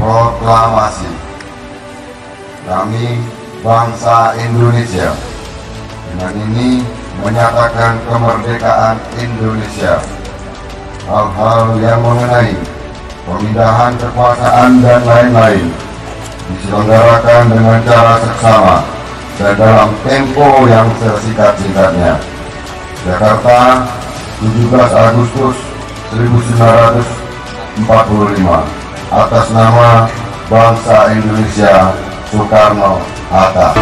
Proklamasi. Kami bangsa Indonesia. Dengan ini menyatakan kemerdekaan Indonesia. Hal-hal yang mengenai pemindahan kekuasaan dan lain-lain diselenggarakan dengan cara seksama dan dalam tempo yang sesingkat-singkatnya. Jakarta, 17 Agustus 1945 atas nama bangsa Indonesia Soekarno Hatta.